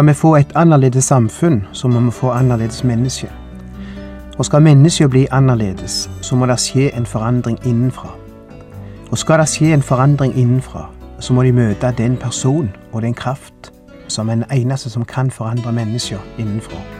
Skal vi få et annerledes samfunn, så må vi få annerledes mennesker. Og skal mennesker bli annerledes, så må det skje en forandring innenfra. Og skal det skje en forandring innenfra, så må de møte den person og den kraft som er den eneste som kan forandre mennesker innenfra.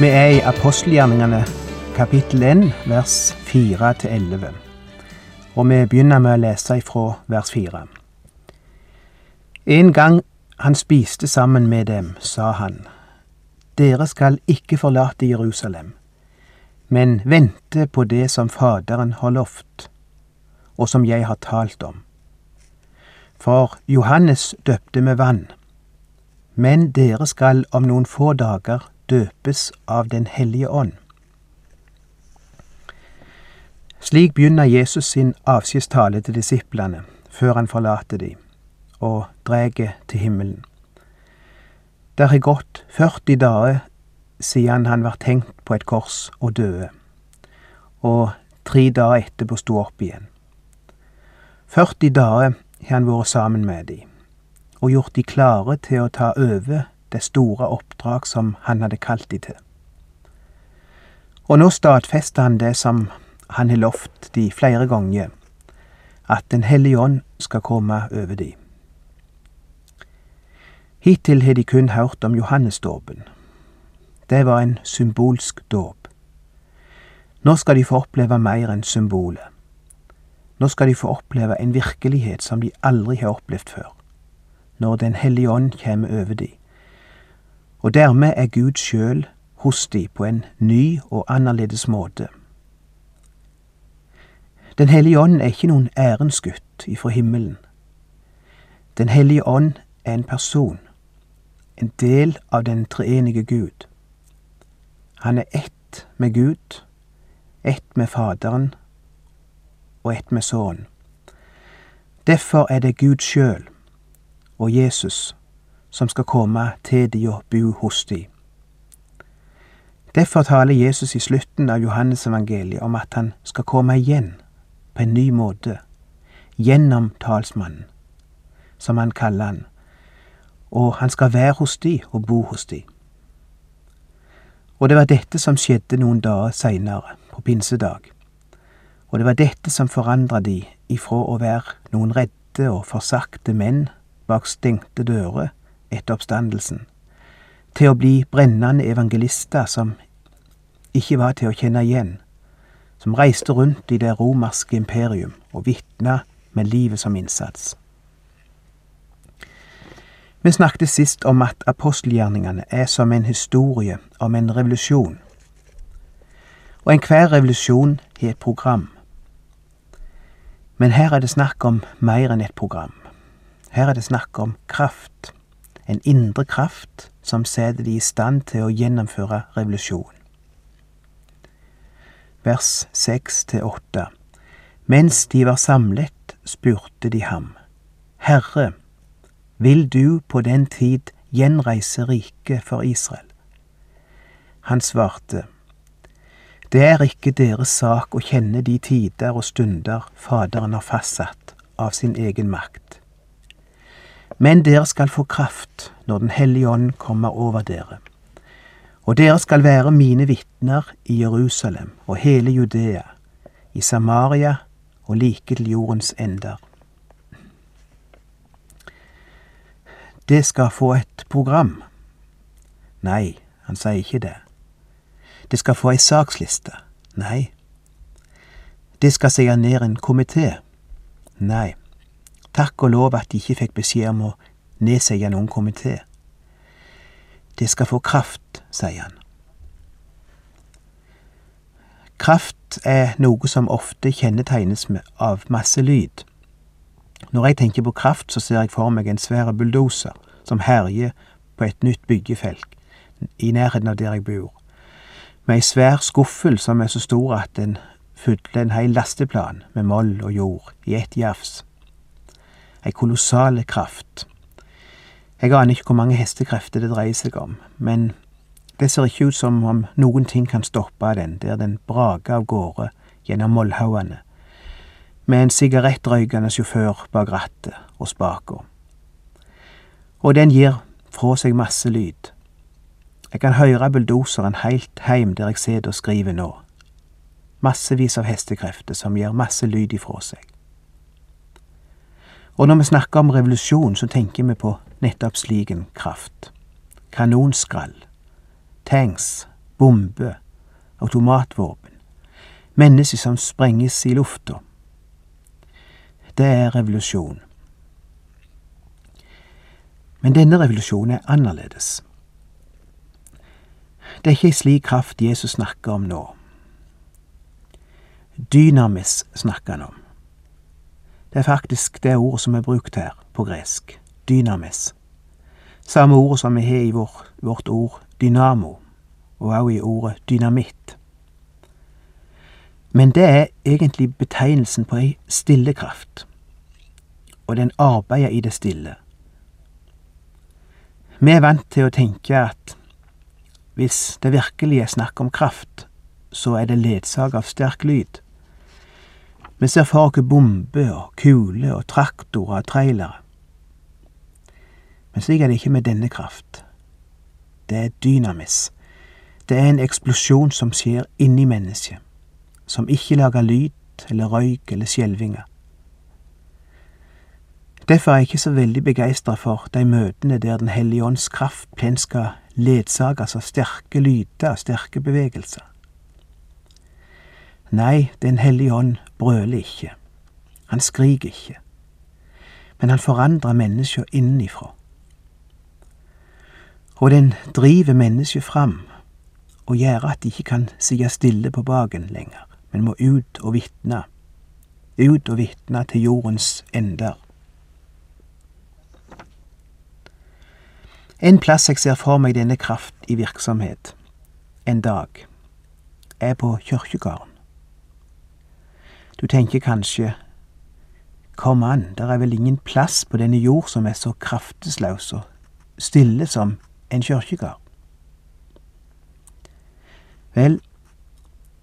Vi er i apostelgjerningene kapittel 1 vers 4-11. Og vi begynner med å lese ifra vers 4. En gang han spiste sammen med dem, sa han, Dere skal ikke forlate Jerusalem, men vente på det som Faderen har lovt, og som jeg har talt om. For Johannes døpte med vann, men dere skal om noen få dager døpes av Den hellige ånd. Slik begynner Jesus sin avskjedstale til disiplene før han forlater dem og drar til himmelen. Der har gått 40 dager siden han var tenkt på et kors og døde, og tre dager etterpå sto opp igjen. 40 dager har han vært sammen med dem og gjort de klare til å ta over det store oppdrag som han hadde kalt de til. Og nå stadfester han det som han har lovt de flere ganger, at Den hellige ånd skal komme over de. Hittil har de kun hørt om Johannesdåpen. Det var en symbolsk dåp. Nå skal de få oppleve mer enn symbolet. Nå skal de få oppleve en virkelighet som de aldri har opplevd før, når Den hellige ånd kommer over de. Og dermed er Gud sjøl hos de på en ny og annerledes måte. Den hellige ånd er ikke noen ærensgutt ifra himmelen. Den hellige ånd er en person, en del av den treenige Gud. Han er ett med Gud, ett med Faderen og ett med Sønnen. Derfor er det Gud sjøl og Jesus som skal komme til de og bo hos de. Derfor taler Jesus i slutten av Johannesevangeliet om at han skal komme igjen på en ny måte, gjennom talsmannen, som han kaller han, og han skal være hos de og bo hos de. Og det var dette som skjedde noen dager seinere, på pinsedag, og det var dette som forandra de ifra å være noen redde og forsakte menn bak stengte dører etter oppstandelsen, til å bli brennende evangelister som ikke var til å kjenne igjen, som reiste rundt i det romerske imperium og vitna med livet som innsats. Vi snakket sist om at apostelgjerningene er som en historie om en revolusjon. Og enhver revolusjon har et program. Men her er det snakk om mer enn et program. Her er det snakk om kraft, en indre kraft som setter de i stand til å gjennomføre revolusjon. Vers seks til åtte. Mens de var samlet, spurte de ham, Herre, vil du på den tid gjenreise riket for Israel? Han svarte, Det er ikke deres sak å kjenne de tider og stunder Faderen har fastsatt av sin egen makt men dere skal få kraft når Den hellige ånd kommer over dere. Og dere skal være mine vitner i Jerusalem og hele Judea, i Samaria og like til jordens ender. Det skal få et program. Nei, han sier ikke det. Det skal få ei saksliste. Nei. Det skal seie ned en komité. Nei. Takk og lov at de ikke fikk beskjed om å nedsette noen komité. Det skal få kraft, sier han. Kraft er noe som ofte kjennetegnes av masse lyd. Når jeg tenker på kraft, så ser jeg for meg en svær bulldoser som herjer på et nytt byggefelt i nærheten av der jeg bor, med ei svær skuffel som er så stor at den fyller en hel lasteplan med moll og jord i ett jafs. Ei kolossal kraft. Jeg aner ikke hvor mange hestekrefter det dreier seg om, men det ser ikke ut som om noen ting kan stoppe den der den braker av gårde gjennom mollhaugene, med en sigarettrøykende sjåfør bak rattet og spaka. Og den gir fra seg masse lyd. Jeg kan høre bulldoseren heilt heim der jeg sitter og skriver nå. Massevis av hestekrefter som gir masse lyd ifra seg. Og når vi snakker om revolusjon, så tenker vi på nettopp slik en kraft. Kanonskrall, tanks, bombe, automatvåpen, mennesker som sprenges i lufta. Det er revolusjon. Men denne revolusjonen er annerledes. Det er ikke ei slik kraft Jesus snakker om nå. Dynamis snakker han om. Er faktisk det ordet som er brukt her, på gresk. Dynamis. Samme ordet som vi har i vår, vårt ord dynamo, og også i ordet dynamitt. Men det er egentlig betegnelsen på ei stille kraft, og den arbeider i det stille. Vi er vant til å tenke at hvis det virkelig er snakk om kraft, så er det ledsaget av sterk lyd. Vi ser for oss bomber og kuler og traktorer og trailere. Men slik er det ikke med denne kraft. Det er dynamis. Det er en eksplosjon som skjer inni mennesket, som ikke lager lyd eller røyk eller skjelvinger. Derfor er jeg ikke så veldig begeistra for de møtene der Den hellige ånds kraft plent skal ledsages av sterke lyder og sterke bevegelser. Nei, Den hellige ånd brøler ikke, han skriker ikke, men han forandrer mennesker innenfra. Og den driver mennesket fram og gjør at de ikke kan sitte stille på baken lenger, men må ut og vitne, ut og vitne til jordens ender. En plass jeg ser for meg denne kraft i virksomhet en dag, er på kirkegården. Du tenker kanskje Kom an, der er vel ingen plass på denne jord som er så kraftesløs og stille som en kirkegård? Vel,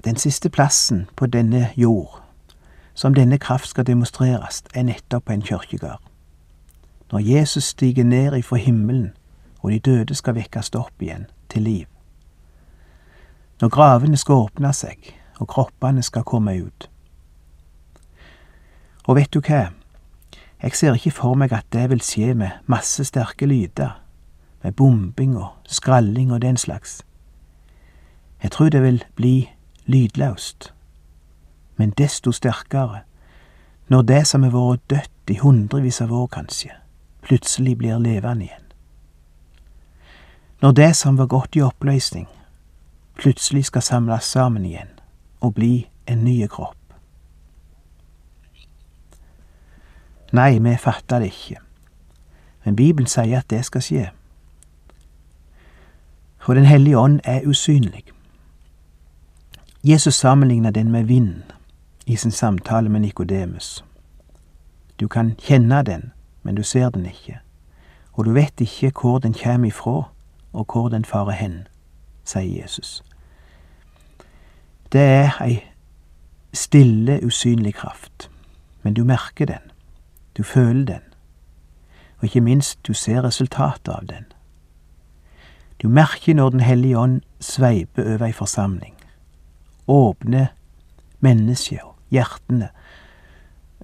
den siste plassen på denne jord som denne kraft skal demonstreres, er nettopp en kirkegård. Når Jesus stiger ned ifra himmelen og de døde skal vekkes opp igjen til liv. Når gravene skal åpne seg, og kroppene skal komme ut. Og vet du hva, jeg ser ikke for meg at det vil skje med masse sterke lyder, med bombing og skralling og den slags. Jeg tror det vil bli lydløst, men desto sterkere, når det som har vært dødt i hundrevis av år, kanskje, plutselig blir levende igjen. Når det som var gått i oppløsning, plutselig skal samles sammen igjen og bli en ny kropp. Nei, vi fatter det ikke, men Bibelen sier at det skal skje. For Den hellige ånd er usynlig. Jesus sammenligner den med vind i sin samtale med Nikodemus. Du kan kjenne den, men du ser den ikke, og du vet ikke hvor den kommer ifra og hvor den farer hen, sier Jesus. Det er ei stille, usynlig kraft, men du merker den, du føler den, og ikke minst du ser resultatet av den. Du merker når Den hellige ånd sveiper over ei forsamling, åpner mennesker, hjertene,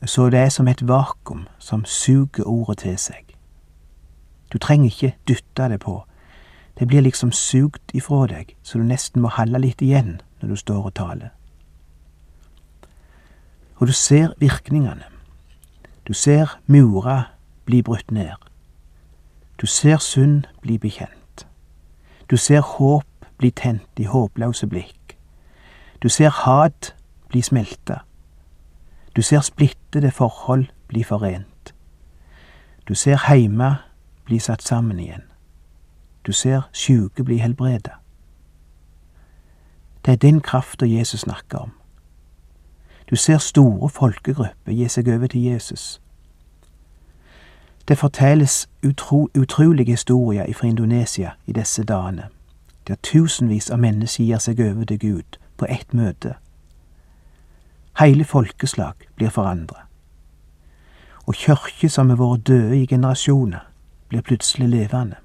så det er som et vakuum som suger ordet til seg. Du trenger ikke dytte det på, det blir liksom sugd ifra deg, så du nesten må holde litt igjen når du står og taler. Og du ser virkningene. Du ser murer bli brutt ned. Du ser synd bli bekjent. Du ser håp bli tent i håpløse blikk. Du ser hat bli smelta. Du ser splittede forhold bli forent. Du ser heime bli satt sammen igjen. Du ser sjuke bli helbreda. Det er den krafta Jesus snakker om. Du ser store folkegrupper gi seg over til Jesus. Det fortelles utro, utrolige historier fra Indonesia i disse dagene, der tusenvis av mennesker gir seg over til Gud på ett møte. Hele folkeslag blir forandra, og kirker som har vært døde i generasjoner, blir plutselig levende.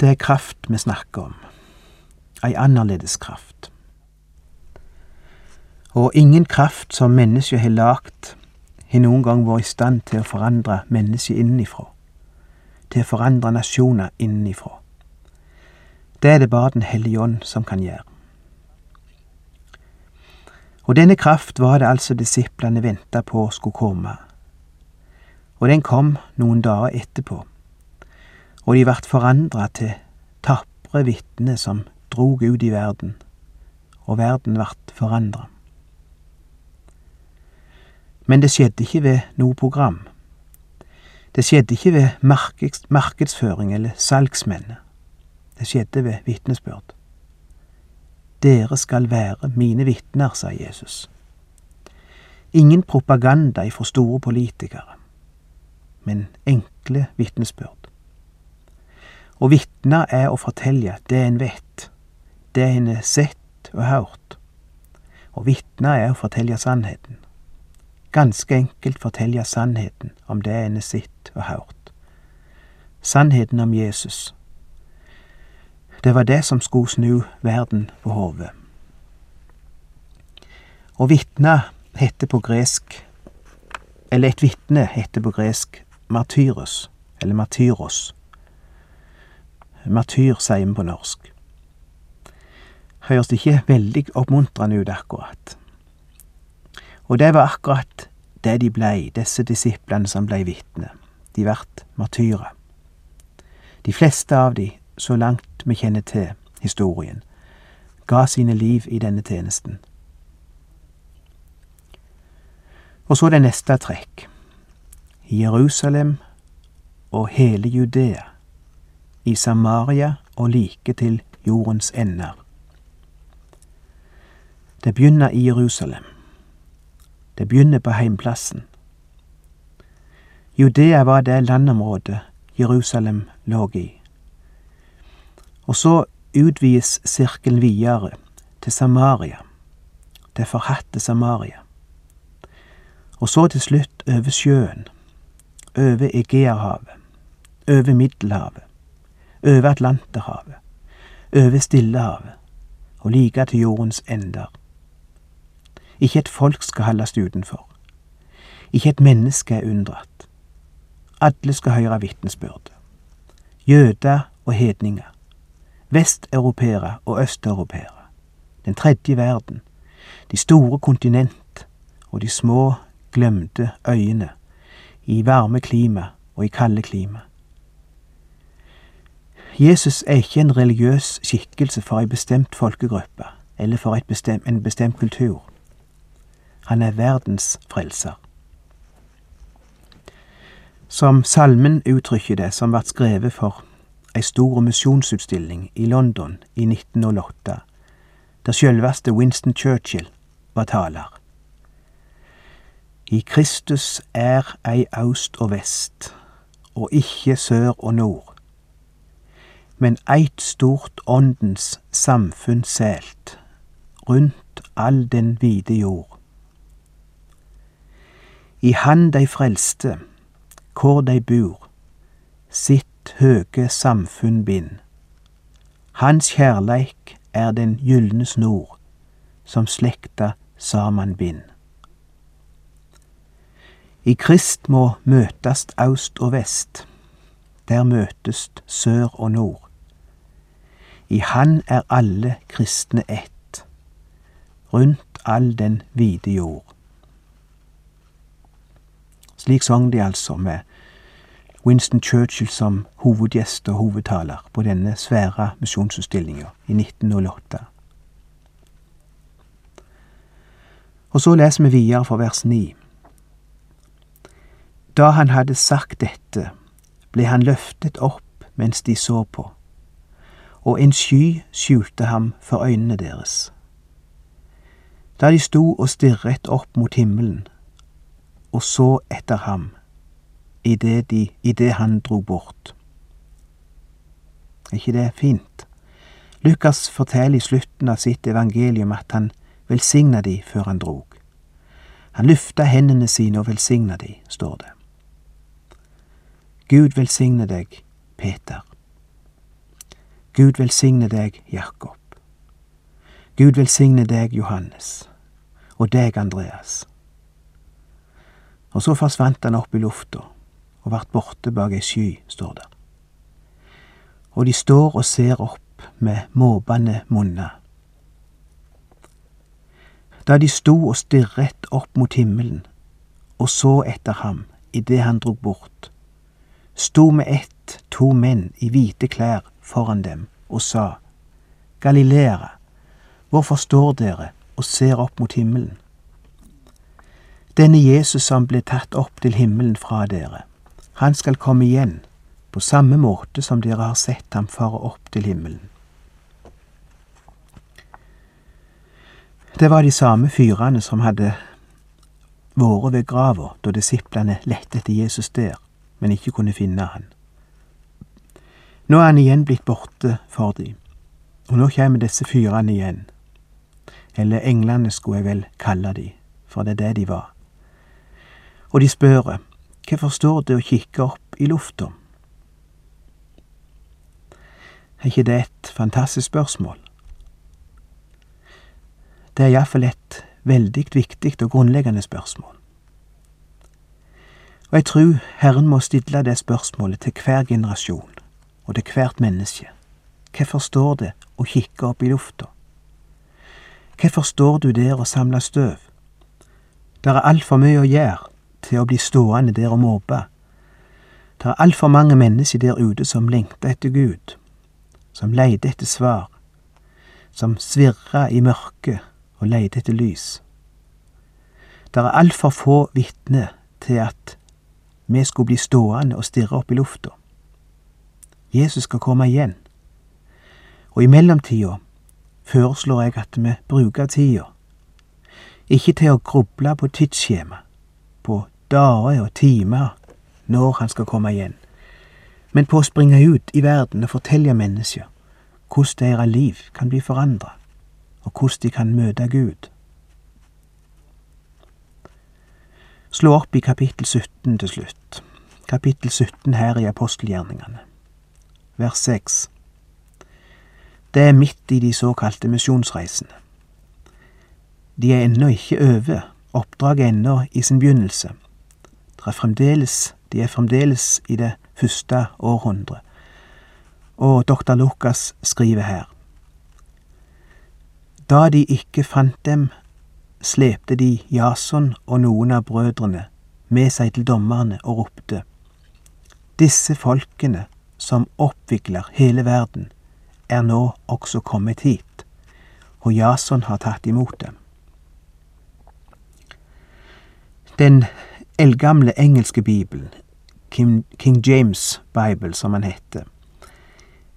Det er kraft vi snakker om, ei annerledes kraft. Og ingen kraft som mennesket har lagd, har noen gang vært i stand til å forandre mennesket innenfra, til å forandre nasjoner innenfra. Det er det bare Den hellige ånd som kan gjøre. Og denne kraft var det altså disiplene venta på skulle komme. Og den kom noen dager etterpå, og de vart forandra til tapre vitner som drog ut i verden, og verden vart forandra. Men det skjedde ikke ved noe program. Det skjedde ikke ved markeds markedsføring eller salgsmenn. Det skjedde ved vitnesbyrd. Dere skal være mine vitner, sa Jesus. Ingen propaganda ifra store politikere, men enkle vitnesbyrd. Å vitne er å fortelle det en vet, det en har sett og hørt. Å vitne er å fortelle sannheten. Ganske enkelt fortelle sannheten om det en har sett og hørt. Sannheten om Jesus det var det som skulle snu verden på hodet. Å vitne heter på gresk Eller et vitne heter på gresk martyros, eller martyros. Martyr sier vi på norsk. Høres ikke veldig oppmuntrende ut, akkurat. Og det var akkurat det de blei, disse disiplene som blei vitne. De vart martyrer. De fleste av de så langt vi kjenner til historien, ga sine liv i denne tjenesten. Og så det neste trekk. Jerusalem og hele Judea, i Samaria og like til jordens ender. Det begynner i Jerusalem. Det begynner på heimplassen. Judea var det landområdet Jerusalem lå i. Og så utvides sirkelen videre til Samaria, det forhatte Samaria. Og så til slutt over sjøen, over Egeerhavet, over Middelhavet, over Atlanterhavet, over Stillehavet og like til jordens ender. Ikke et folk skal holdes utenfor. Ikke et menneske er unndratt. Alle skal høre vitnesbyrdet. Jøder og hedninger vesteuropeere og østeuropeere, den tredje verden, de store kontinent og de små, glemte øyene, i varme klima og i kalde klima. Jesus er ikke en religiøs skikkelse for ei bestemt folkegruppe eller for bestemt, en bestemt kultur. Han er verdens frelser. Som salmen uttrykker det, som vart skrevet for ei stor misjonsutstilling i London i 1908, der sjølveste Winston Churchill var taler. I Kristus er ei aust og vest, og ikke sør og nord, men eit stort åndens samfunn sælt, rundt all den vide jord. I Han dei frelste, hvor dei bor, sitt høge samfunn bind. Hans kjærleik er den gylne snor som slekta saman bind. I Krist må møtast aust og vest, der møtest sør og nord. I Han er alle kristne ett, rundt all den vide jord. Slik sang de altså, med Winston Churchill som hovedgjest og hovedtaler på denne svære misjonsutstillinga i 1908. Og så leser vi videre fra vers 9. Da han hadde sagt dette, ble han løftet opp mens de så på, og en sky skjulte ham for øynene deres. Da de sto og stirret opp mot himmelen og så etter ham idet de, i det han dro bort. Er ikke det fint? Lukas forteller i slutten av sitt evangelium at han velsigna de før han drog. Han løfta hendene sine og velsigna de, står det. Gud velsigne deg, Peter. Gud velsigne deg, Jakob. Gud velsigne deg, Johannes, og deg, Andreas. Og så forsvant han opp i lufta og vart borte bak ei sky, står det. Og de står og ser opp med måpende munner. Da de sto og stirret opp mot himmelen og så etter ham idet han drog bort, sto med ett to menn i hvite klær foran dem og sa, Galileere, hvorfor står dere og ser opp mot himmelen? Denne Jesus som ble tatt opp til himmelen fra dere, han skal komme igjen, på samme måte som dere har sett ham fare opp til himmelen. Det var de samme fyrene som hadde vært ved grava da disiplene lette etter Jesus der, men ikke kunne finne han. Nå er han igjen blitt borte for dem, og nå kommer disse fyrene igjen. Eller englene skulle jeg vel kalle dem, for det er det de var og de spør hvorfor står det å kikke opp i lufta? Er ikke det et fantastisk spørsmål? Det er iallfall et veldig viktig og grunnleggende spørsmål. Og jeg tror Herren må stille det spørsmålet til hver generasjon og til hvert menneske. Hvorfor står det å kikke opp i lufta? Hvorfor står du der og samler støv? Det er altfor mye å gjøre til å bli stående der og måpe. Det er altfor mange mennesker der ute som lengter etter Gud, som leter etter svar, som svirrer i mørket og leter etter lys. Det er altfor få vitner til at vi skulle bli stående og stirre opp i lufta. Jesus skal komme igjen, og i mellomtida foreslår jeg at vi bruker tida, ikke til å gruble på tidsskjema, på dager og timer når han skal komme igjen, men på å springe ut i verden og fortelle mennesker hvordan deres liv kan bli forandra, og hvordan de kan møte Gud. Slå opp i kapittel 17 til slutt. Kapittel 17 her i apostelgjerningene. Vers 6. Det er midt i de såkalte misjonsreisene. De er ennå ikke over, oppdraget ennå i sin begynnelse. Er fremdeles, de er fremdeles i det første århundret. Og doktor Lukas skriver her. Da de ikke fant dem, slepte de Jason og noen av brødrene med seg til dommerne og ropte. Disse folkene som oppvikler hele verden, er nå også kommet hit, og Jason har tatt imot dem. Den eldgamle engelske bibelen, King, King James Bible som han heter,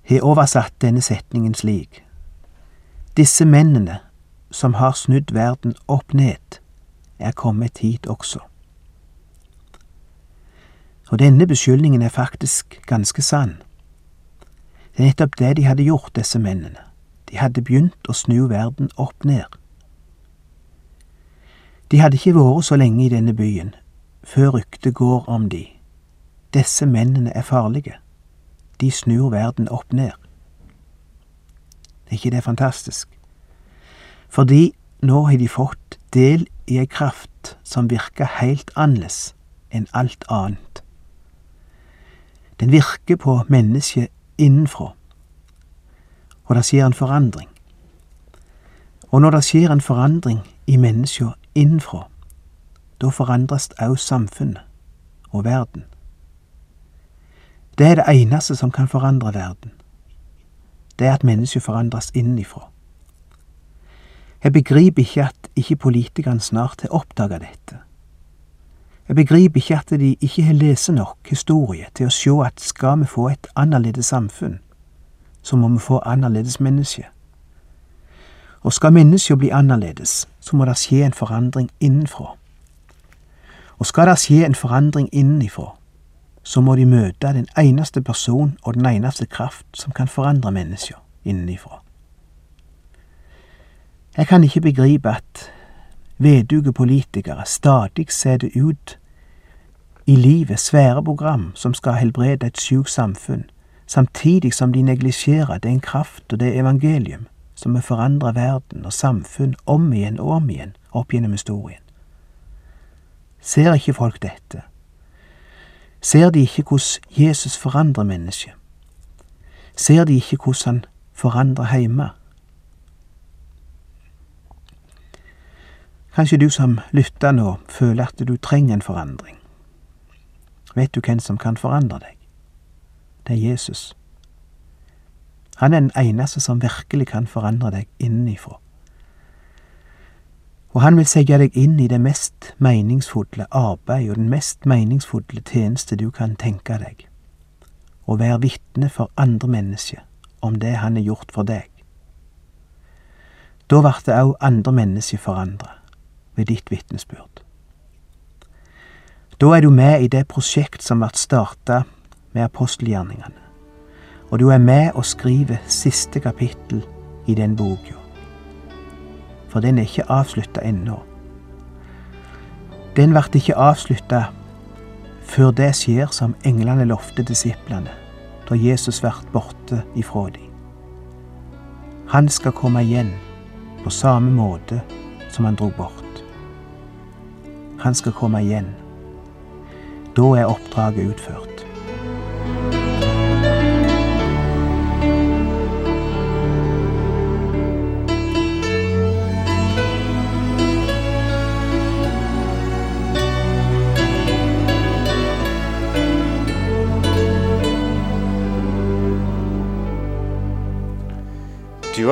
har oversatt denne setningen slik. Disse mennene som har snudd verden opp ned, er kommet hit også. Og denne beskyldningen er faktisk ganske sann. Det er nettopp det de hadde gjort, disse mennene. De hadde begynt å snu verden opp ned. De hadde ikke vært så lenge i denne byen før ryktet går om de. Disse mennene er farlige. De snur verden opp ned. Er ikke det fantastisk? Fordi nå har de fått del i ei kraft som virker heilt annerledes enn alt annet. Den virker på mennesket innenfra, og det skjer en forandring. Og når det skjer en forandring i mennesket innenfra, da forandres òg samfunnet. og verden. Det er det eneste som kan forandre verden. Det er at mennesket forandres innenfra. Jeg begriper ikke at ikke politikerne snart har oppdaga dette. Jeg begriper ikke at de ikke har lest nok historie til å se at skal vi få et annerledes samfunn, så må vi få annerledes mennesker. Og skal mennesket bli annerledes, så må det skje en forandring innenfra. Og skal det skje en forandring innenfra, så må de møte den eneste person og den eneste kraft som kan forandre mennesker innenfra. Jeg kan ikke begripe at veduge politikere stadig setter ut i livet svære program som skal helbrede et sjukt samfunn, samtidig som de neglisjerer den kraft og det evangelium som har forandre verden og samfunn om igjen og om igjen opp gjennom historien. Ser ikke folk dette? Ser de ikke hvordan Jesus forandrer mennesket? Ser de ikke hvordan han forandrer hjemme? Kanskje du som lytter nå, føler at du trenger en forandring. Vet du hvem som kan forandre deg? Det er Jesus. Han er den eneste som virkelig kan forandre deg innenifra. Og han vil sette deg inn i det mest meningsfulle arbeid og den mest meningsfulle tjeneste du kan tenke deg, og være vitne for andre mennesker om det han har gjort for deg. Da ble det òg andre mennesker forandra ved ditt vitnesbyrd. Da er du med i det prosjekt som ble starta med apostelgjerningene, og du er med og skriver siste kapittel i den boka. For den er ikke avslutta ennå. Den ble ikke avslutta før det skjer som englene lovte disiplene da Jesus ble borte ifra dem. Han skal komme igjen på samme måte som han dro bort. Han skal komme igjen. Da er oppdraget utført.